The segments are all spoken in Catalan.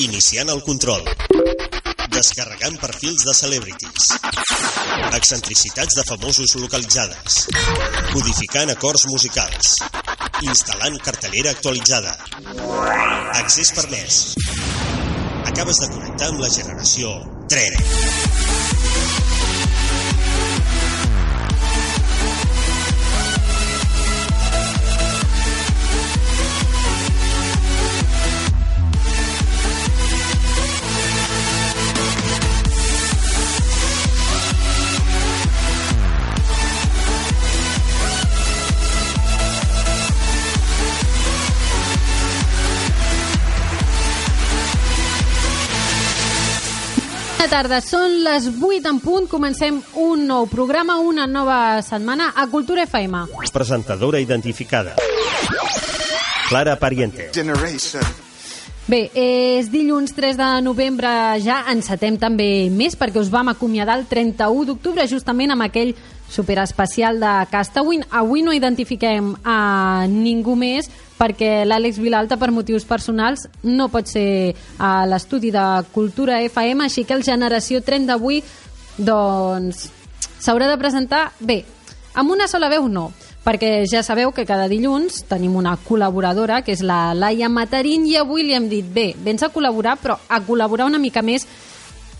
Iniciant el control. Descarregant perfils de celebrities. Excentricitats de famosos localitzades. Codificant acords musicals. Instal·lant cartellera actualitzada. Accés permès. Acabes de connectar amb la generació Tren. Bona tarda, són les 8 en punt, comencem un nou programa, una nova setmana a Cultura FM. Presentadora identificada. Clara Pariente. Generation. Bé, és dilluns 3 de novembre, ja encetem també més perquè us vam acomiadar el 31 d'octubre justament amb aquell superespecial de Castawin. Avui no identifiquem a ningú més perquè l'Àlex Vilalta, per motius personals, no pot ser a l'estudi de Cultura FM, així que el Generació Tren d'avui doncs s'haurà de presentar bé, amb una sola veu no, perquè ja sabeu que cada dilluns tenim una col·laboradora, que és la Laia Matarín, i avui li hem dit, bé, vens a col·laborar, però a col·laborar una mica més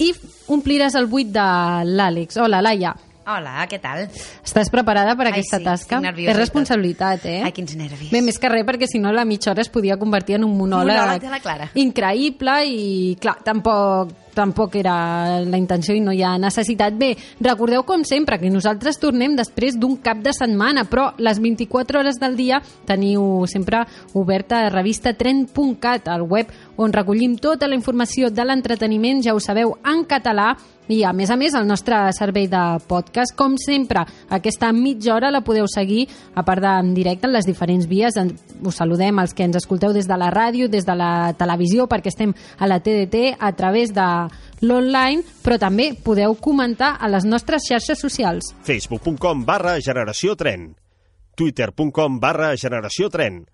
i ompliràs el buit de l'Àlex. Hola, Laia. Hola, què tal? Estàs preparada per Ai, aquesta sí, tasca? És responsabilitat, eh? Ai, quins nervis. Bé, més que res, perquè si no la mitja hora es podia convertir en un monòleg, Monòleg de la Clara. increïble i, clar, tampoc tampoc era la intenció i no hi ha necessitat. Bé, recordeu com sempre que nosaltres tornem després d'un cap de setmana, però les 24 hores del dia teniu sempre oberta revista tren.cat, al web on recollim tota la informació de l'entreteniment, ja ho sabeu, en català, i a més a més el nostre servei de podcast com sempre aquesta mitja hora la podeu seguir a part de en directe en les diferents vies us saludem els que ens escolteu des de la ràdio des de la televisió perquè estem a la TDT a través de l'online però també podeu comentar a les nostres xarxes socials facebook.com barra generació tren. twitter.com barra generació tren.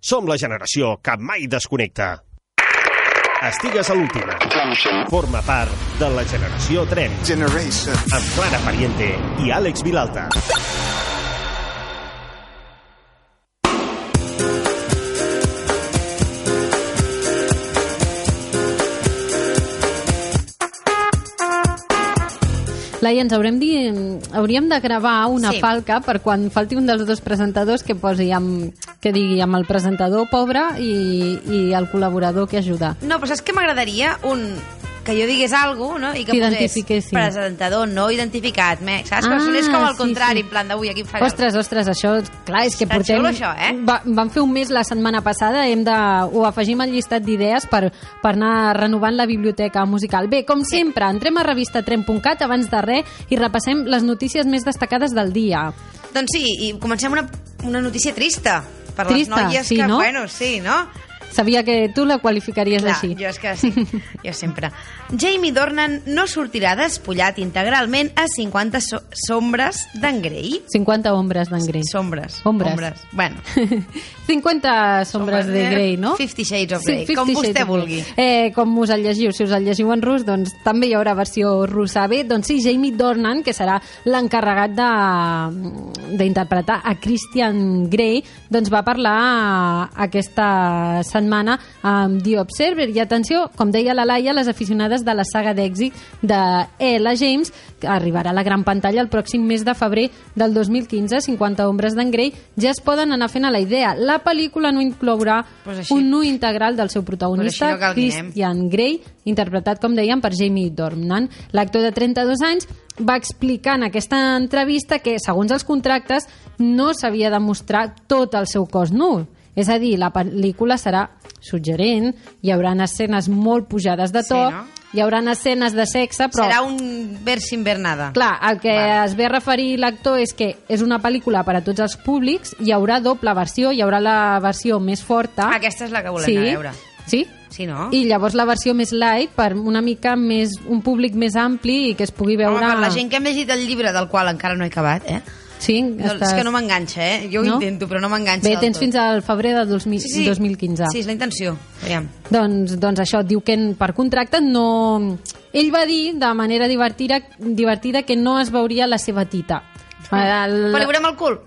Som la generació que mai desconnecta. Estigues a l'última. Forma part de la generació tren. Generation. Amb Clara Pariente i Àlex Vilalta. Laia, ens haurem di... hauríem de gravar una Sí. falca per quan falti un dels dos presentadors que posi amb, que digui amb el presentador pobre i, i el col·laborador que ajuda. No, però saps què m'agradaria? Un que jo digués alguna no? i que posés presentador no identificat, me, saps? Ah, Ah, sonés com al sí, contrari, sí. en plan d'avui, aquí em farà... Ostres, ostres, això, clar, és que Està portem... xulo, això, eh? Va, vam fer un mes la setmana passada, hem de... ho afegim al llistat d'idees per, per anar renovant la biblioteca musical. Bé, com sempre, entrem a revistatren.cat abans de res i repassem les notícies més destacades del dia. Doncs sí, i comencem una, una notícia trista. Per Trista, les noies sí, que, no? bueno, sí, no? Sabia que tu la qualificaries Clar, així. jo és que sí, jo sempre. Jamie Dornan no sortirà despullat integralment a 50 so sombres d'en Grey. 50 ombres d'en Grey. Sombres. Ombres. Ombres. Bueno. 50 sombres de Grey, no? Fifty Shades of Grey, com Fifty vostè vulgui. Eh, com us el llegiu, si us el llegiu en rus, doncs també hi haurà versió russa. Bé, doncs sí, Jamie Dornan, que serà l'encarregat de- d'interpretar a Christian Grey, doncs va parlar aquesta setmana amb The Observer. I atenció, com deia la Laia, les aficionades de la saga d'èxit de Ella James, que arribarà a la gran pantalla el pròxim mes de febrer del 2015, 50 ombres d'en Grey, ja es poden anar fent a la idea. La pel·lícula no inclourà Pues així. un nu integral del seu Pues protagonista, així no. Christian Grey, interpretat, com dèiem, per Jamie Dornan. L'actor de 32 anys va explicar en aquesta entrevista que, segons els contractes, no s'havia de mostrar tot el seu cos nu. És a dir, la pel·lícula serà suggerent, hi haurà escenes molt pujades de to, Sí, no? hi haurà escenes de sexe, però... Serà un vers sin ver nada. Clar, el que Val. es ve a referir l'actor és que és una pel·lícula per a tots els públics, hi haurà doble versió, hi haurà la versió més forta... Aquesta és la que volem sí, anar a veure. Sí, Sí, no? i llavors la versió més light per una mica més un públic més ampli i que es pugui veure... Home, per la gent que hem llegit el llibre del qual encara no he acabat, eh? Sí, No, estàs... És que no m'enganxa, eh? Jo ho No? intento, però no m'enganxa Bé, tens fins al febrer de 2000, sí, sí. 2015. Sí, és la intenció. Aviam. Doncs, doncs això, diu que en- per contracte no... Ell va dir de manera divertida, divertida que no es veuria la seva tita. El, Però li veurem el cul?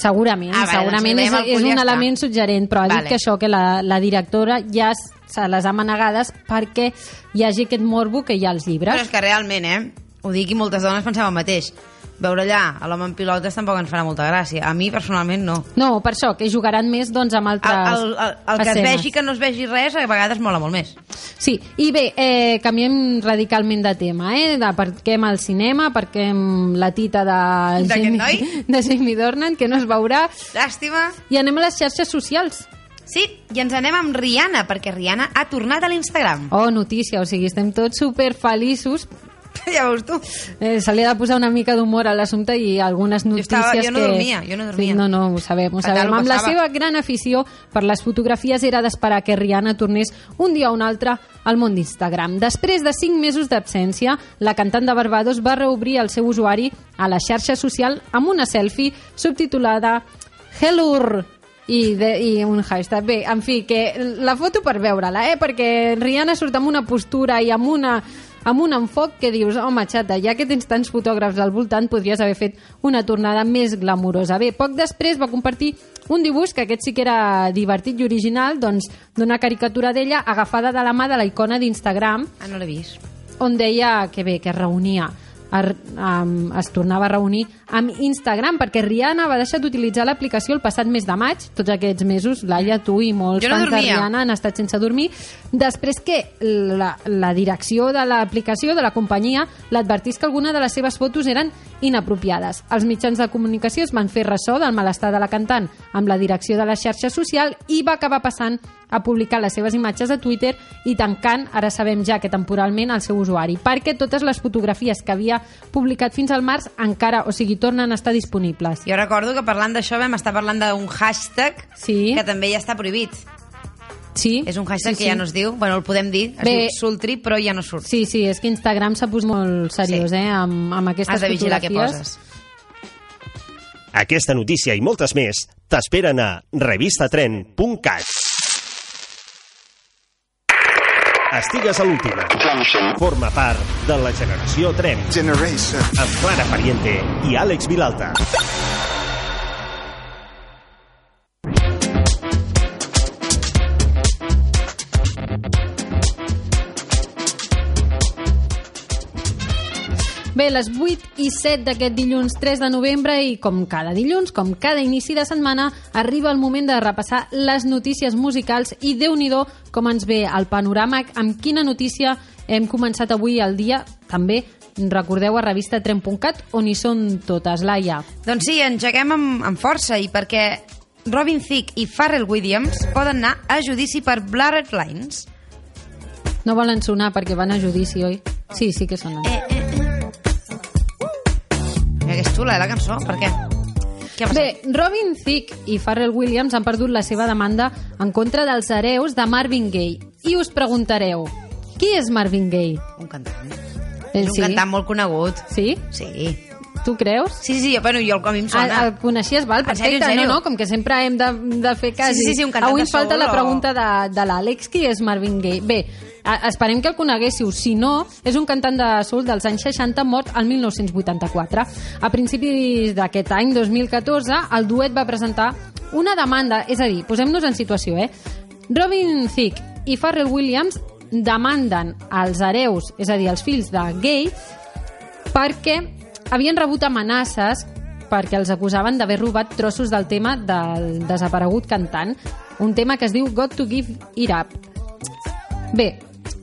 segurament, Ah, vale, segurament doncs és, és un ja element està. suggerent, però ha Vale. dit que això, que la, la directora ja se les ha manegades perquè hi hagi aquest morbo que hi ha als Però llibres. és que realment, eh? Ho dic i moltes dones pensem el mateix. Veure allà a l'home en pilotes tampoc ens farà molta gràcia. A mi, personalment, no. No, per això, que jugaran més doncs, amb altres El, el, el, el que es vegi que no es vegi res, a vegades mola molt més. Sí, i bé, eh, canviem radicalment de tema, eh? De per què amb el cinema, per què amb la tita de Jamie, noi? de Jamie Dornan, que no es veurà. Llàstima. I anem a les xarxes socials. Sí, i ens anem amb Rihanna, perquè Rihanna ha tornat a l'Instagram. Oh, notícia, o sigui, estem tots super feliços. ja veus tu. Eh, se li ha de posar una mica d'humor a l'assumpte i algunes notícies estava- jo no que... dormia, jo no dormia. Sí, no, no, ho sabem, ho Fatal, sabem. ho Amb la seva gran afició per les fotografies era d'esperar que Rihanna tornés un dia o un altre al món d'Instagram. Després de 5 mesos d'absència, la cantant de Barbados va reobrir el seu usuari a la xarxa social amb una selfie subtitulada Hello i, de, i un hashtag. Bé, en fi, que la foto per veure-la, eh? perquè Rihanna surt amb una postura i amb una amb un enfoc que dius, home, xata, ja que tens tants fotògrafs al voltant, podries haver fet una tornada més glamurosa. Bé, poc després va compartir un dibuix, que aquest sí que era divertit i original, doncs d'una caricatura d'ella agafada de la mà de la icona d'Instagram, Ah, no l'he vist. on deia que bé, que es reunia es, es tornava a reunir amb Instagram, perquè Rihanna va deixar d'utilitzar l'aplicació el passat mes de maig, tots aquests mesos, Laia, tu i molts Jo no fans de dormia. Rihanna han estat sense dormir, després que la, la direcció de l'aplicació, de la companyia, l'advertís que alguna de les seves fotos eren inapropiades. Els mitjans de comunicació es van fer ressò del malestar de la cantant amb la direcció de la xarxa social i va acabar passant a publicar les seves imatges a Twitter i tancant, ara sabem ja que temporalment, el seu usuari, perquè totes les fotografies que havia publicat fins al març encara, o sigui, tornen a estar disponibles. Jo recordo que parlant d'això vam estar parlant d'un hashtag Sí. que també ja està prohibit. Sí. És un hashtag sí, que ja sí. no es diu, bueno, el podem dir, es Bé. diu Sultri, però ja no surt. Sí, sí, és que Instagram s'ha posat molt seriós, Sí. eh, amb, amb aquestes Has de vigilar què poses. Aquesta notícia i moltes més t'esperen a revistatren.cat. Estigues a l'última. Forma part de la generació Tren Generation. amb Clara Pariente i Àlex Vilalta. Bé, les 8 i 7 d'aquest dilluns 3 de novembre i com cada dilluns, com cada inici de setmana, arriba el moment de repassar les notícies musicals i déu nhi com ens ve el panorama, amb quina notícia hem començat avui el dia, també recordeu a revista Tren.cat, on hi són totes, Laia. Doncs sí, engeguem amb, amb força i perquè Robin Thicke i Pharrell Williams poden anar a judici per Blurred Lines. No volen sonar perquè van a judici, oi? Sí, sí que sonen. Eh, eh. Mira que és xula, eh, la cançó. Per què? Què? Bé, Robin Thicke i Pharrell Williams han perdut la seva demanda en contra dels hereus de Marvin Gaye. I us preguntareu, qui és Marvin Gaye? Un cantant. Eh, És un sí. cantant molt conegut. Sí? Sí. Tu creus? Sí, sí, bueno, jo, a mi em Ah, sona. el coneixies, val? En Perfecte, sèrio, en sèrio? no, no, com que sempre hem de, de fer cas. Sí, sí, sí, un cantant Avui de ens falta la o- pregunta de, de l'Àlex, qui és Marvin Gaye? Bé, a, esperem que el coneguéssiu. Si no, és un cantant de soul dels anys 60 mort al 1984. A principis d'aquest any, 2014, el duet va presentar una demanda, és a dir, posem-nos en situació, eh? Robin Thicke i Pharrell Williams demanden als hereus, és a dir, als fills de Gay, perquè havien rebut amenaces perquè els acusaven d'haver robat trossos del tema del desaparegut cantant, un tema que es diu Got to Give It Up. Bé,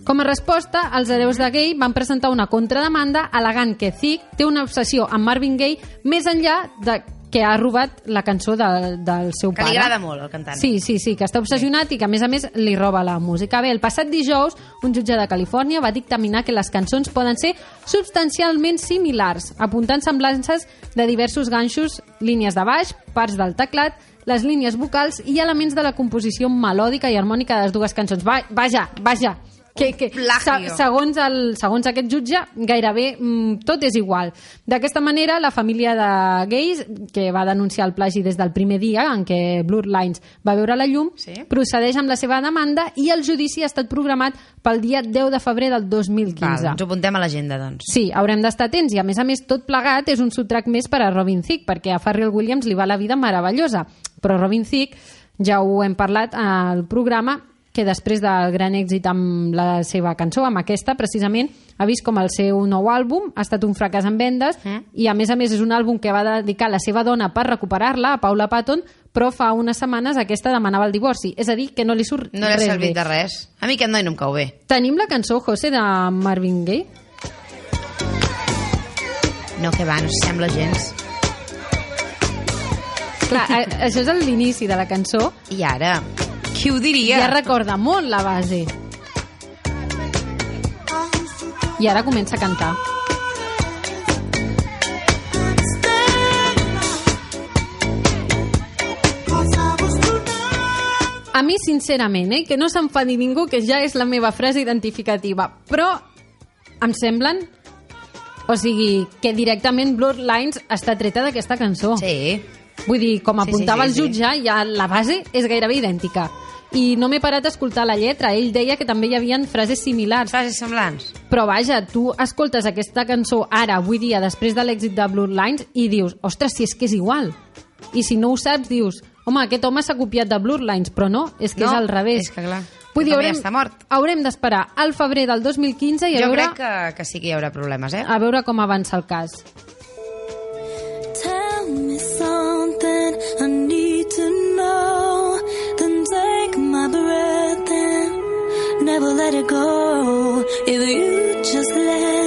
com a resposta, els hereus de Gay van presentar una contrademanda alegant que Thicke té una obsessió amb Marvin Gaye més enllà de que ha robat la cançó de, del seu Que li pare. agrada molt, el cantant. Sí, sí, sí, que està obsessionat i que, a més a més, li roba la música. Bé, el passat dijous, un jutge de Califòrnia va dictaminar que les cançons poden ser substancialment similars, apuntant semblances de diversos ganxos, línies de baix, parts del teclat, les línies vocals i elements de la composició melòdica i harmònica de les dues cançons. Va, vaja, vaja, que, que plagio. segons, el, segons aquest jutge, gairebé mm, tot és igual. D'aquesta manera, la família de gais, que va denunciar el plagi des del primer dia en què Blur Lines va veure la llum, Sí. procedeix amb la seva demanda i el judici ha estat programat pel dia 10 de febrer del 2015. Val, ens ho apuntem a l'agenda, doncs. Sí, haurem d'estar atents i a més a més tot plegat és un sotrac més per a Robin Thicke perquè a Farrell Williams li va la vida meravellosa però Robin Thicke, ja ho hem parlat al programa, que després del gran èxit amb la seva cançó, amb aquesta precisament, ha vist com el seu nou àlbum ha estat un fracàs en vendes Mm. i a més a més és un àlbum que va dedicar la seva dona per recuperar-la, a Paula Patton, però fa unes setmanes aquesta demanava el divorci, és a dir, que no li surt No li ha res servit de res. A mi aquest noi no em cau bé. Tenim la cançó, José, de Marvin Gaye? No, que va, no s'assembla gens. Clar, a, això és l'inici de la cançó I ara, qui ho diria? ja recorda molt la base. I ara comença a cantar. A mi, sincerament, eh, que no s'enfadi ningú, que ja és la meva frase identificativa, però em semblen... O sigui, que directament Blur Lines està treta d'aquesta cançó. Sí. Vull dir, com Sí, sí, apuntava sí, el sí. jutge, ja la base és gairebé idèntica. I no m'he parat a escoltar la lletra. Ell deia que també hi havia frases similars. Frases semblants. Però vaja, tu escoltes aquesta cançó ara, avui dia, després de l'èxit de Blur Lines, i dius, ostres, si és que és igual. I si no ho saps, dius, home, aquest home s'ha copiat de Blur Lines, però no, és que No, és al revés. és que clar, Vull dir, haurem, està mort. haurem d'esperar al febrer del 2015 i a Jo veure, crec que, que sí que hi haurà problemes, eh? a veure com avança el cas. Tell me something I need to know. Then take my breath and never let it go. If you just let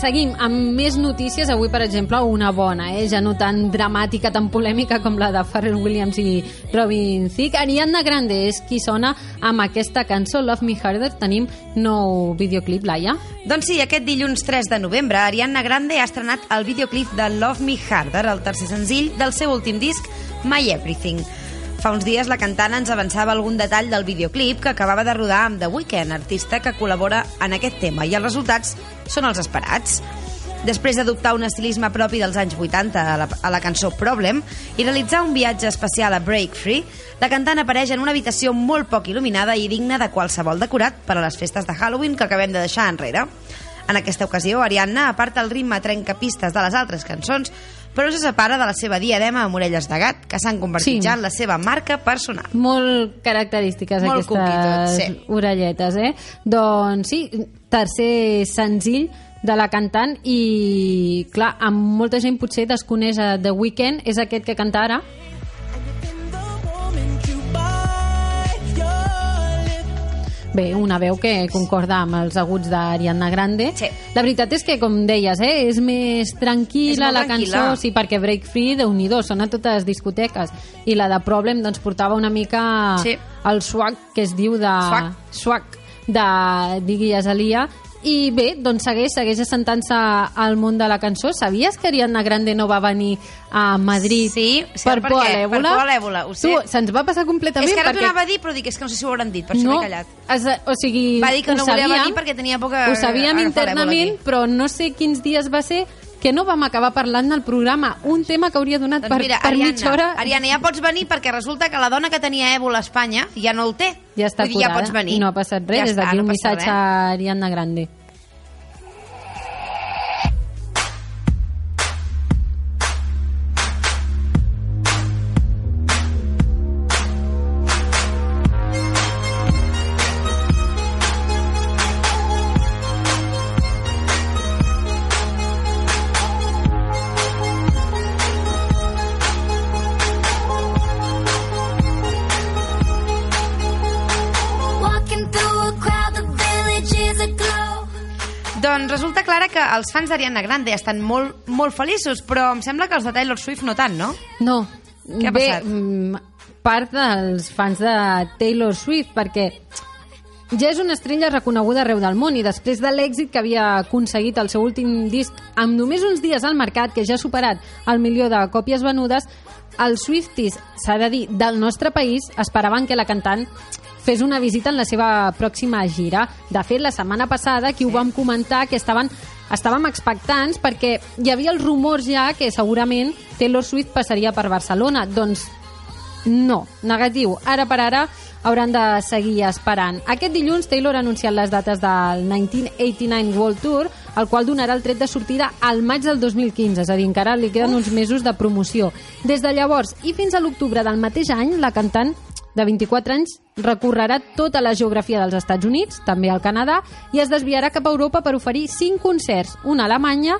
seguim amb més notícies. Avui, per exemple, una bona, eh? ja no tan dramàtica, tan polèmica com la de Pharrell Williams i Robin Thicke. Ariana Grande és qui sona amb aquesta cançó, Love Me Harder. Tenim nou videoclip, Laia. Doncs sí, aquest dilluns 3 de novembre, Ariana Grande ha estrenat el videoclip de Love Me Harder, el tercer senzill del seu últim disc, My Everything. Fa uns dies la cantant ens avançava algun detall del videoclip que acabava de rodar amb The Weeknd, artista que col·labora en aquest tema, i els resultats són els esperats. Després d'adoptar un estilisme propi dels anys 80 a la, a la cançó Problem i realitzar un viatge especial a Break Free, la cantant apareix en una habitació molt poc il·luminada i digna de qualsevol decorat per a les festes de Halloween que acabem de deixar enrere. En aquesta ocasió, Ariadna aparta el ritme trencapistes de les altres cançons, però no se separa de la seva diadema amb orelles de gat, que s'han convertit Sí. ja en la seva marca personal. Molt característiques Molt aquestes tot, sí. orelletes, eh? Doncs sí, tercer senzill de la cantant i, clar, amb molta gent potser desconeix a The Weeknd, és aquest que canta ara, Bé, una veu que concorda amb els aguts d'Ariana Grande. Sí. La veritat és que, com deies, eh, és més tranquil·la És la tranquil·la. cançó, sí, perquè Break Free, de nhi sona a totes les discoteques. I la de Problem, doncs, portava una mica Sí. el swag que es diu de... Swag. Swag de Digui Azalia. I bé, doncs segueix, segueix assentant-se al món de la cançó. Sabies que Ariana Grande no va venir a Madrid Sí, sé per per por a l'èbola? per por a l'èbola, ho sé. Tu, se'ns va passar completament És que ara t'ho perquè anava a dir, però dic, és que no sé si ho hauran dit, per això no, m'he callat. es, o sigui, Va dir que no volia sabíem, venir perquè tenia que Ho sabíem internament, però no sé quins dies va ser que no vam acabar parlant del programa. Un tema que hauria donat Doncs per, mira, per Ariadna, mitja hora. Ariadna, ja pots venir perquè resulta que la dona que tenia èbola a Espanya ja no el té. Ja està Vull dir, ja curada pots venir. i no ha passat res. Ja Des d'aquí no un missatge res. a Ariadna Grande. Els fans d'Ariana Grande estan molt, molt feliços, però em sembla que els de Taylor Swift no tant, no? No. Què ha Bé, passat? mm, part dels fans de Taylor Swift, perquè ja és una estrella reconeguda arreu del món i després de l'èxit que havia aconseguit el seu últim disc amb només uns dies al mercat, que ja ha superat el milió de còpies venudes, els Swifties, s'ha de dir, del nostre país, esperaven que la cantant fes una visita en la seva pròxima gira. De fet, la setmana passada aquí ho vam comentar que estaven estàvem expectants perquè hi havia els rumors ja que segurament Taylor Swift passaria per Barcelona. Doncs no, negatiu. Ara per ara hauran de seguir esperant. Aquest dilluns Taylor ha anunciat les dates del 1989 World Tour, el qual donarà el tret de sortida al maig del 2015, és a dir, encara li queden uns mesos de promoció. Des de llavors i fins a l'octubre del mateix any, la cantant de 24 anys recorrerà tota la geografia dels Estats Units, també al Canadà, i es desviarà cap a Europa per oferir 5 concerts, una a Alemanya,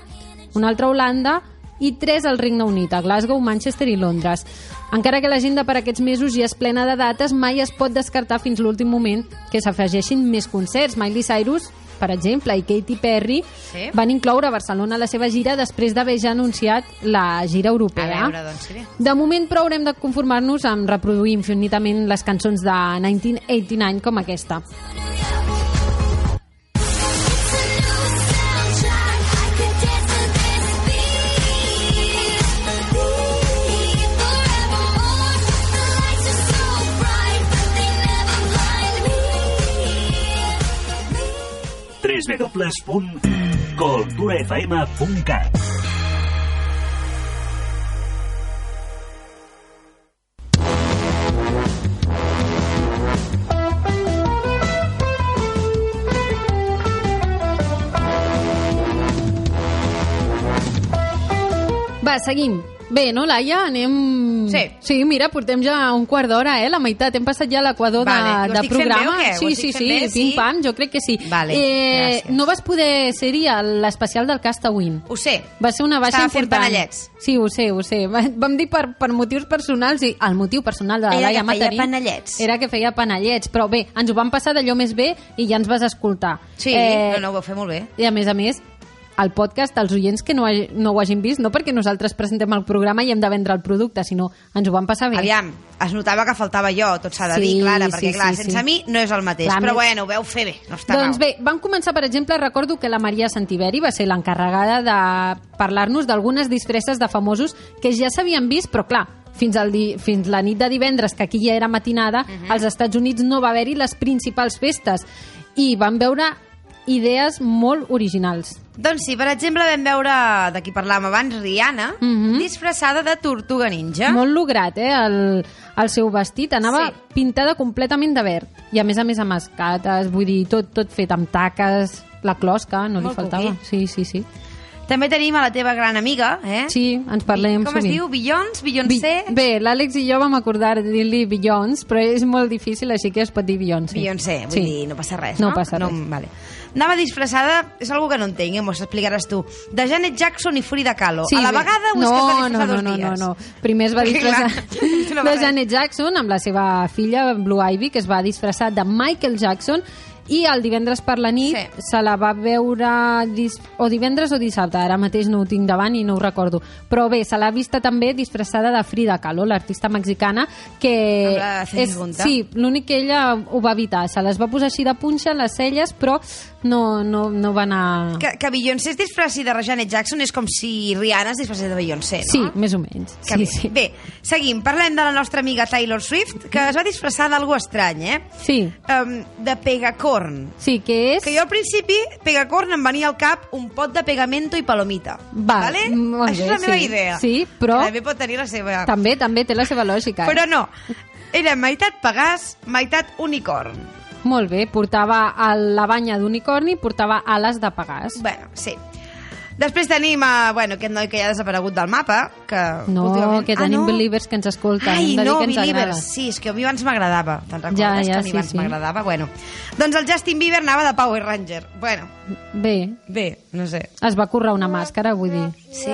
un altre a Holanda i tres al Regne Unit, a Glasgow, Manchester i Londres. Encara que l'agenda per aquests mesos ja és plena de dates, mai es pot descartar fins l'últim moment que s'afegeixin més concerts. Miley Cyrus per exemple, i Katy Perry Sí. van incloure Barcelona a la seva gira després d'haver ja anunciat la gira A europea. veure, doncs sí. De moment, però, haurem de conformar-nos amb reproduir infinitament les cançons de 1989 com aquesta. www.culturafm.cat Va, seguim. Bé, no, Laia? Anem... Sí. Sí, mira, portem ja un quart d'hora, eh? La meitat. Hem passat ja l'equador Vale. de, Ho de bé programa. Ho Sí, sí, sí. bé? Sí? Pim-pam, jo crec que sí. Vale, eh, gràcies. no vas poder ser-hi a l'especial del Castawin. Ho sé. Va ser una baixa Estava fent important. panellets. Sí, ho sé, ho sé. Va- Vam dir per, per motius personals i el motiu personal de la Era Laia que feia panellets. era que feia panellets. Però bé, ens ho vam passar d'allò més bé i ja ens vas escoltar. Sí, eh... no, no, ho vau fer molt bé. I a més a més, el podcast, els oients que no, no ho hagin vist, no perquè nosaltres presentem el programa i hem de vendre el producte, sinó ens ho vam passar bé. Aviam, es notava que faltava jo, tot s'ha de Sí, dir, Clara, sí, perquè clar, sí, sense sí. mi no és el mateix. Clar, però bueno, ho veu fer bé, no està Doncs mal. bé, vam començar, per exemple, recordo que la Maria Santiveri va ser l'encarregada de parlar-nos d'algunes disfresses de famosos que ja s'havien vist, però clar, fins, al di fins la nit de divendres, que aquí ja era matinada, Mhm. als Estats Units no va haver-hi les principals festes i van veure idees molt originals. Doncs sí, per exemple, vam veure, de qui parlàvem abans, Rihanna, Mhm. disfressada de tortuga ninja. Molt lograt, eh, el, el seu vestit. Anava Sí. pintada completament de verd. I a més a més amb escates, vull dir, tot, tot fet amb taques, la closca, no li Molt faltava. cuqui. Sí, sí, sí. També tenim a la teva gran amiga, eh? Sí, ens parlem Com sovint. es diu? Beyoncé? Bi bé, l'Àlex i jo vam acordar de dir-li Beyoncé, però és molt difícil, així que es pot dir Beyoncé. Beyoncé, vull sí. dir, no passa res, No no? passa res. Vale. Anava disfressada, és algo que no entenc, eh? m'ho explicaràs tu, de Janet Jackson i Frida Kahlo. a la vegada o no, és que es va no, no, dos no, dies? no, no. Primer es va disfressar no de. Janet Jackson amb la seva filla Blue Ivy, que es va disfressar de Michael Jackson i el divendres per la nit Sí. se la va veure dis o divendres o dissabte, ara mateix no ho tinc davant i no ho recordo, però bé, se l'ha vista també disfressada de Frida Kahlo, l'artista mexicana que la cejigunta. sí, l'únic que ella ho va evitar, se les va posar així de punxa les celles, però no, no, no va anar... Que, que Beyoncé es disfressi de Janet Jackson és com si Rihanna es disfressés de Beyoncé, no? Sí, més o menys. Que Sí, bé. sí. Bé, seguim. Parlem de la nostra amiga Taylor Swift, que es va disfressar d'algú estrany, eh? Sí, Um, de pegacorn. sí, que és... Que jo al principi, pegacorn, em venia al cap un pot de pegamento i palomita. Va, vale? molt Això bé, és la meva sí. idea. Sí, però- Que també pot tenir la seva... També, també té la seva lògica. eh? Però no. Era meitat pegàs, meitat unicorn. Molt bé, portava a la banya d'unicorni, portava ales de pegàs. Bueno, sí. Després tenim a, bueno, aquest noi que ja ha desaparegut del mapa, que No, últimament... que tenim believers que ens escolten. Ai, hem de dir no, que ens Believers, agrada. sí, és que a mi abans m'agradava. Te'n recordes Ja, ja, que a mi sí, abans sí. m'agradava? Bueno, doncs el Justin Bieber anava de Power Ranger. Bueno, Bé, bé, no sé. es va currar una màscara, vull dir. Sí?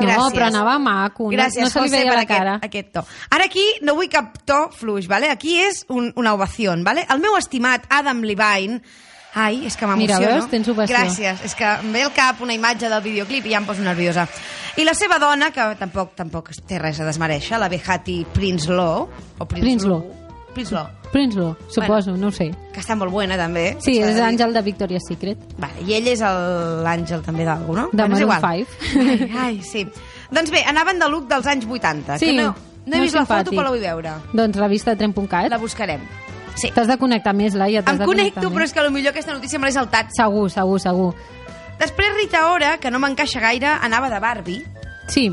No, però anava maco, no, Gràcies, no se li José, veia per la aquest, cara. aquest to. Ara aquí no vull cap to fluix, ¿vale? aquí és un, una ovació. ¿vale? El meu estimat Adam Levine Ai, és que Mira, m'emociono. veus? Tens ovació. Gràcies. És que em ve al cap una imatge del videoclip i ja em poso nerviosa. I la seva dona, que tampoc tampoc té res a desmereixer, la Behati Prince Law, o Prince Law. Prince Law. Prinsloo, suposo, no ho sé. Que està molt buena, també. Sí, s'ha de és dir. Àngel de Victoria's Secret. Vale, I ell és el- l'àngel també d'algú, no? De Bueno, Maroon igual. 5. Ai, ai, sí. Doncs bé, anaven de look dels anys 80, Sí, que no, no he vist la foto, però la vull veure. Doncs revista tren.cat. La buscarem. Sí. T'has de connectar més, Laia. Em de connecto, però és que potser aquesta notícia me l'he saltat. Segur, segur, segur. Després Rita Ora, que no m'encaixa gaire, anava de Barbie. Sí,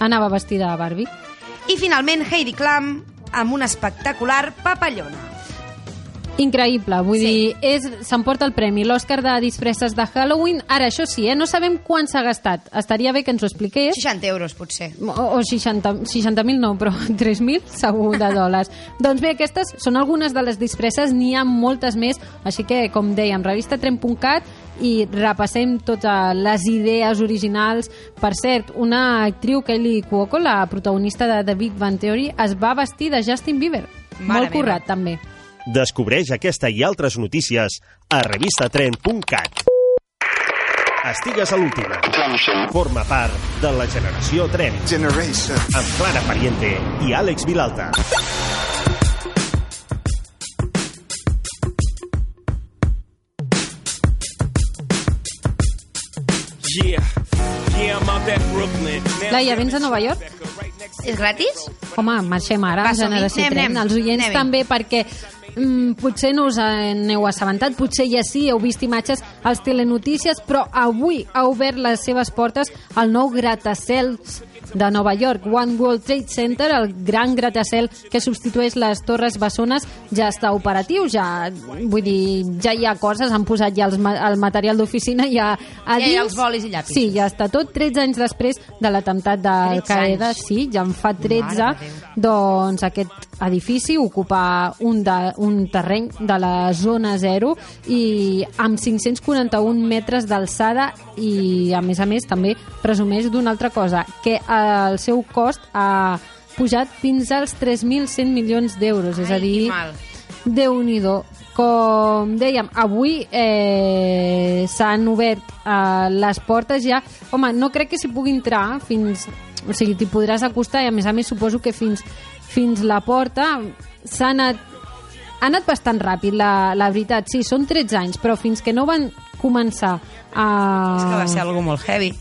anava vestida de Barbie. I finalment Heidi Klum amb una espectacular papallona. Increïble, vull Sí. dir, s'emporta el premi, l'Oscar de disfresses de Halloween. Ara, això sí, eh, no sabem quan s'ha gastat. Estaria bé que ens ho expliqués. 60 euros, potser. O, o 60 60.000 no, però 3.000 segur de dòlars. doncs bé, aquestes són algunes de les disfresses, n'hi ha moltes més, així que, com dèiem, revistatren.cat i repassem totes les idees originals. Per cert, una actriu, Kelly Cuoco, la protagonista de The Big Bang Theory, es va vestir de Justin Bieber. Mare Molt currat, meva. també. Descobreix aquesta i altres notícies a revistatren.cat. Estigues a l'última. Forma part de la generació Tren generation. amb Clara Pariente i Àlex Vilalta. Yeah, yeah, I'm out at Brooklyn. Now Laia, vens a Nova York? És gratis? Home, marxem ara som-hi. Generació Anem, Tren. anem. Els oients Anem-hi. també, perquè mm, potser no us en heu assabentat, potser ja sí, heu vist imatges als telenotícies, però avui ha obert les seves portes el nou gratacels de Nova York. One World Trade Center, el gran gratacel que substitueix les torres bessones, ja està operatiu, ja, vull dir, ja hi ha coses, han posat ja els, el material d'oficina ja a Ja hi ha dins. els bolis i llapisos. Sí, ja està tot. 13 anys després de l'atemptat d'Al 13 Qaeda, anys. sí, ja en fa 13, Mare de Déu. doncs aquest edifici ocupa un, de, un terreny de la zona zero i amb 541 metres d'alçada i a més a més també presumeix d'una altra cosa, que el seu cost ha pujat fins als 3.100 milions d'euros, és a dir, déu nhi com dèiem, avui eh, s'han obert eh, les portes ja. Home, no crec que s'hi pugui entrar fins... O sigui, t'hi podràs acostar i a més a més suposo que fins, fins la porta s'ha anat ha anat bastant ràpid, la, la veritat. Sí, són 13 anys, però fins que no van començar a... És que va ser algo molt heavy.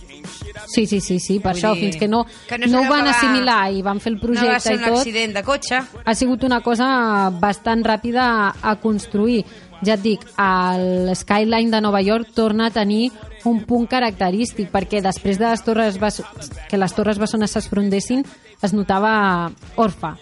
Sí, sí, sí, sí per Vull això, dir, fins que no, que no, no ho van va- assimilar i van fer el No va projecte ser i un tot accident de cotxe. ha sigut una cosa bastant ràpida a, construir. Ja et dic, el skyline de Nova York torna a tenir un punt característic, perquè després de les torres que les torres bessones s'esfrondessin, es notava orfa.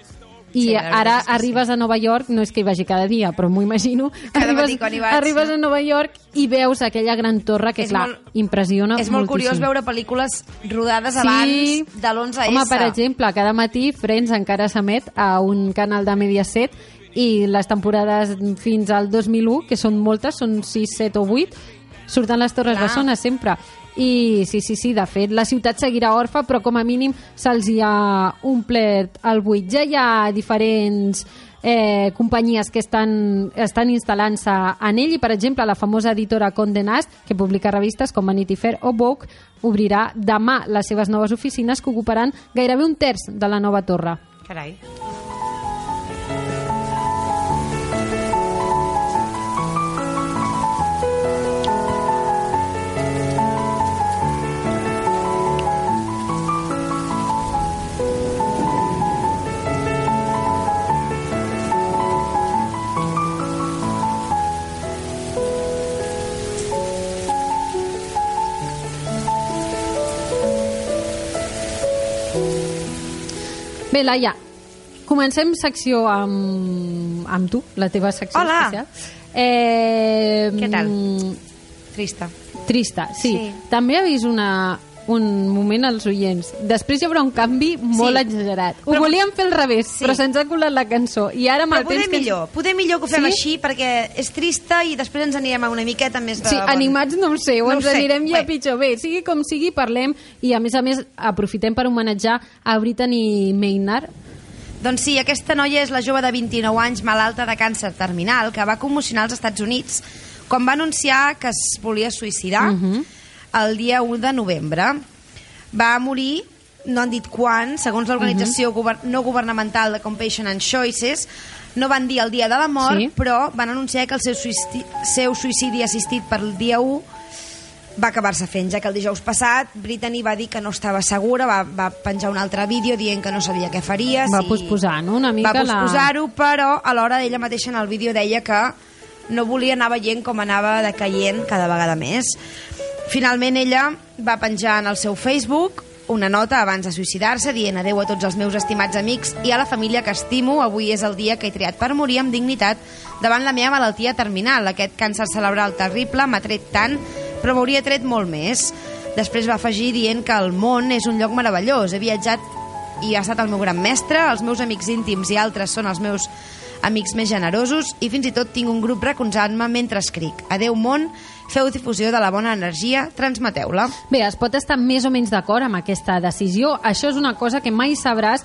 I Sí, ara arribes a Nova York, no és que hi vagi cada dia, però m'ho imagino, Cada arribes, matí quan hi vaig, arribes a Nova York i veus aquella gran torre que, És clar, molt- impressiona És molt moltíssim. curiós veure pel·lícules rodades abans de l'11S. Home, per exemple, cada matí Friends encara s'emet a un canal de Mediaset i les temporades fins al 2001, que són moltes, són 6, 7 o 8, surten les Torres. Bessones sempre. I sí, sí, sí, de fet, la ciutat seguirà orfa, però com a mínim se'ls hi ha omplert el buit. Ja hi ha diferents eh, companyies que estan, estan instal·lant-se en ell i, per exemple, la famosa editora Condé Nast, que publica revistes com Vanity Fair o Vogue, obrirà demà les seves noves oficines que ocuparan gairebé un terç de la nova torre. Carai. Bé, Laia, comencem secció amb, amb tu, la teva secció Hola. especial. Eh, Què tal? mm, Trista. Trista, sí. Sí. També ha vist una, un moment als oients. Després hi haurà un canvi molt Sí. exagerat. Ho Però- volíem fer al revés, Sí. però se'ns ha colat la cançó. I ara amb Però el poder temps que... millor, poder millor que ho fem Sí? així perquè és trista i després ens anirem a una miqueta més de... Sí, bon- animats no ho sé, o No ho ens sé. anirem ja Bé. pitjor. Bé, sigui com sigui, parlem i a més a més aprofitem per homenatjar a Brittany Maynard, Doncs sí, aquesta noia és la jove de 29 anys malalta de càncer terminal que va commocionar als Estats Units quan va anunciar que es volia suïcidar Mhm. El dia 1 de novembre. Va morir no han dit quan, segons l'organització govern no governamental de Compassion and Choices, no van dir el dia de la mort, Sí. però van anunciar que el seu suïcidi, seu suïcidi assistit per el dia 1 va acabar-se fent, ja que el dijous passat Brittany va dir que no estava segura, va, va penjar un altre vídeo dient que no sabia què faria. Va posposar, no?, una mica Va la- posposar-ho, però alhora ella mateixa en el vídeo deia que no volia anar veient com anava decaient cada vegada més. Finalment ella va penjar en el seu Facebook una nota abans de suïcidar-se dient adeu a tots els meus estimats amics i a la família que estimo, avui és el dia que he triat per morir amb dignitat davant la meva malaltia terminal. Aquest càncer cerebral terrible m'ha tret tant, però m'hauria tret molt més. Després va afegir dient que el món és un lloc meravellós. He viatjat i ha estat el meu gran mestre, els meus amics íntims i altres són els meus amics més generosos i fins i tot tinc un grup recolzant-me mentre escric. Adeu món, feu difusió de la bona energia, transmeteu-la. Bé, es pot estar més o menys d'acord amb aquesta decisió. Això és una cosa que mai sabràs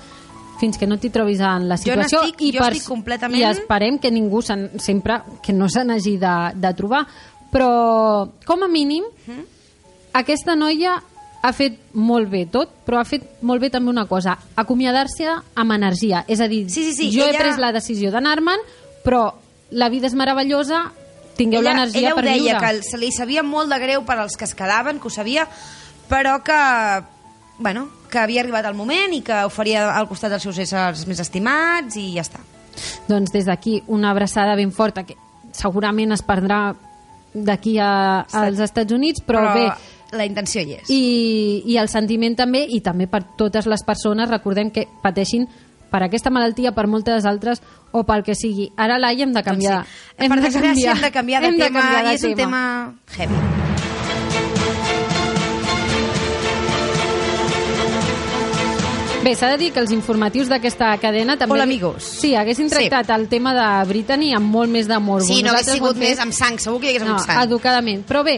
fins que no t'hi trobis en la Jo situació n'estic- i, jo estic completament- i esperem que ningú se'n- sempre que no se n'hagi de, de trobar però com a mínim Mhm. aquesta noia ha fet molt bé tot, però ha fet molt bé també una cosa, acomiadar-se amb energia. És a dir, Sí, sí, sí, jo he ella- pres la decisió d'anar-me'n, però la vida és meravellosa, tingueu l'energia ella ho per deia, viure. que se li sabia molt de greu per als que es quedaven, que ho sabia, però que, bueno, que havia arribat el moment i que ho faria al costat dels seus éssers més estimats i ja està. Doncs des d'aquí una abraçada ben forta que segurament es perdrà d'aquí a, als Estats Units, però, bé, la intenció hi és. i, i el sentiment també, i també per totes les persones, recordem que pateixin per aquesta malaltia, per moltes altres, o pel que sigui. Ara, Laia, hem de canviar. Doncs sí. Per desgràcia hem de canviar de hem tema canviar de i és un tema heavy. Bé, s'ha de dir que els informatius d'aquesta cadena també... Hola, amigos. Sí, haguessin Sí. tractat el tema de Brittany amb molt més de morbo. Sí, no hagués sigut hem més amb sang, segur que hi hagués no, hagut sang. educadament. Però bé,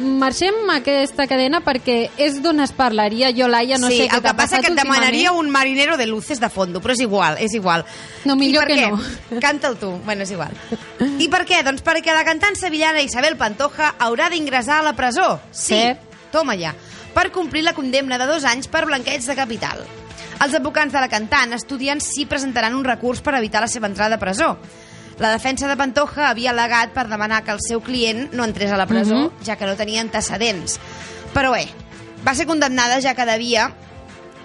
marxem aquesta cadena perquè és d'on es parlaria. Jo, Laia, no sí, sé què el que passa que et demanaria un marinero de luces de fondo, però és igual, és igual. No, millor que què? no. Canta'l tu. Bueno, és igual. I per què? Doncs perquè la cantant sevillana Isabel Pantoja haurà d'ingressar a la presó. Sí, Cert. toma ja. Per complir la condemna de dos anys per blanqueig de capital. Els advocats de la cantant estudien si presentaran un recurs per evitar la seva entrada a presó. La defensa de Pantoja havia al·legat per demanar que el seu client no entrés a la presó, Mhm. ja que no tenia antecedents. Però bé, va ser condemnada ja que devia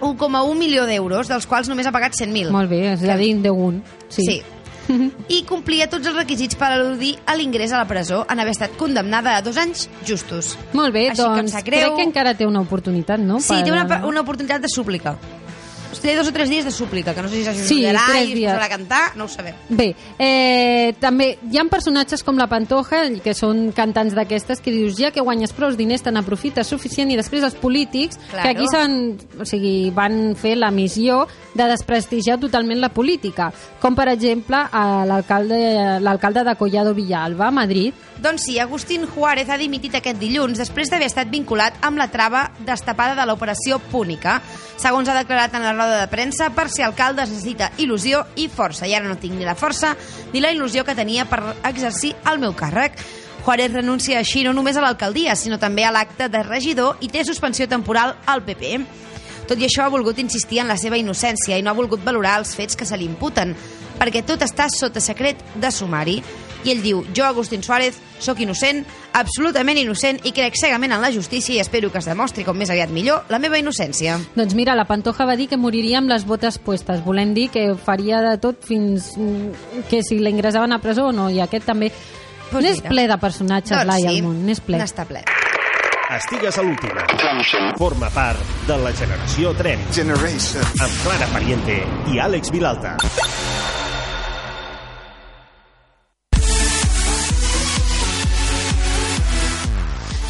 1,1 milió d'euros, dels quals només ha pagat 100.000. Molt bé, és a dir, d'un. Sí. Sí. I complia tots els requisits per al·ludir a l'ingrés a la presó en haver estat condemnada a dos anys justos. Molt bé, Així que doncs sap greu. crec que encara té una oportunitat, no? Sí, Per- té una, una oportunitat de súplica. Té dos o tres dies de súplica, que no sé si Sí, s'ajudarà tres i es posarà a cantar, no ho sabem. Bé, eh, també hi ha personatges com la Pantoja, que són cantants d'aquestes, que dius, ja que guanyes prou diners, te n'aprofites suficient, i després els polítics, Claro. que aquí s'han, o sigui, van fer la missió de desprestigiar totalment la política, com per exemple l'alcalde de Collado Villalba, a Madrid, Doncs sí, Agustín Juárez ha dimitit aquest dilluns després d'haver estat vinculat amb la trava destapada de l'operació Púnica. Segons ha declarat en la roda de premsa, per ser alcalde es necessita il·lusió i força. I ara no tinc ni la força ni la il·lusió que tenia per exercir el meu càrrec. Juárez renuncia així no només a l'alcaldia, sinó també a l'acte de regidor i té suspensió temporal al PP. Tot i això ha volgut insistir en la seva innocència i no ha volgut valorar els fets que se li imputen, perquè tot està sota secret de sumari. I ell diu, jo, Agustín Suárez, sóc innocent, absolutament innocent, i crec cegament en la justícia i espero que es demostri com més aviat millor la meva innocència. Doncs mira, la Pantoja va dir que moriria amb les botes puestes, volent dir que faria de tot fins mm, que si la ingressaven a presó o no, i aquest també... Pues n'és ple de personatges, Doncs Laia, sí, al món, n'és ple. N'està ple. Estigues a l'última. Forma part de la generació Tren Generation. amb Clara Pariente i Àlex Vilalta.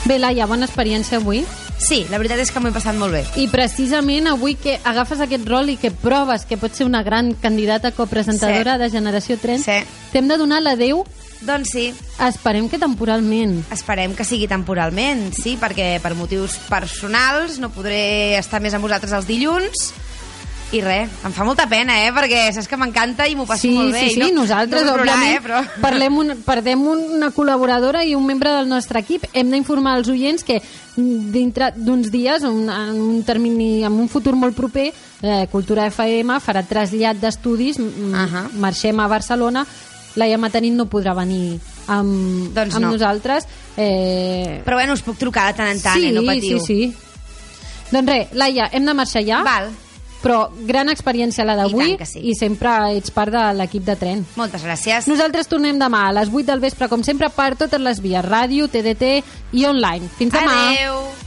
Bé, Laia, bona experiència avui. Sí, la veritat és que m'ho he passat molt bé. I precisament avui que agafes aquest rol i que proves que pots ser una gran candidata copresentadora Sí. de Generació Tren, Sí. t'hem de donar l'adeu, Doncs sí, esperem que temporalment. Esperem que sigui temporalment, sí, perquè per motius personals no podré estar més amb vosaltres els dilluns, I res, em fa molta pena, eh? Perquè saps que m'encanta i m'ho passo Sí, molt bé. sí, sí, no, nosaltres, no plorar, òbviament, eh? Però... parlem un, perdem una col·laboradora i un membre del nostre equip. Hem d'informar els oients que mm, dintre d'uns dies, un, en un termini, en un futur molt proper, eh, Cultura FM farà trasllat d'estudis, uh Ahà. marxem a Barcelona, Laia Matanit no podrà venir amb, Doncs amb no. nosaltres. Eh, Però bueno, us puc trucar de tant en tant, sí, eh? No patiu. sí, sí. Doncs res, Laia, hem de marxar ja. Val, Però gran experiència la I d'avui que sí. i sempre ets part de l'equip de tren. moltes gràcies. Nosaltres tornem demà a les 8 del vespre, com sempre, per totes les vies, ràdio, TDT i online. Fins demà! Adeu!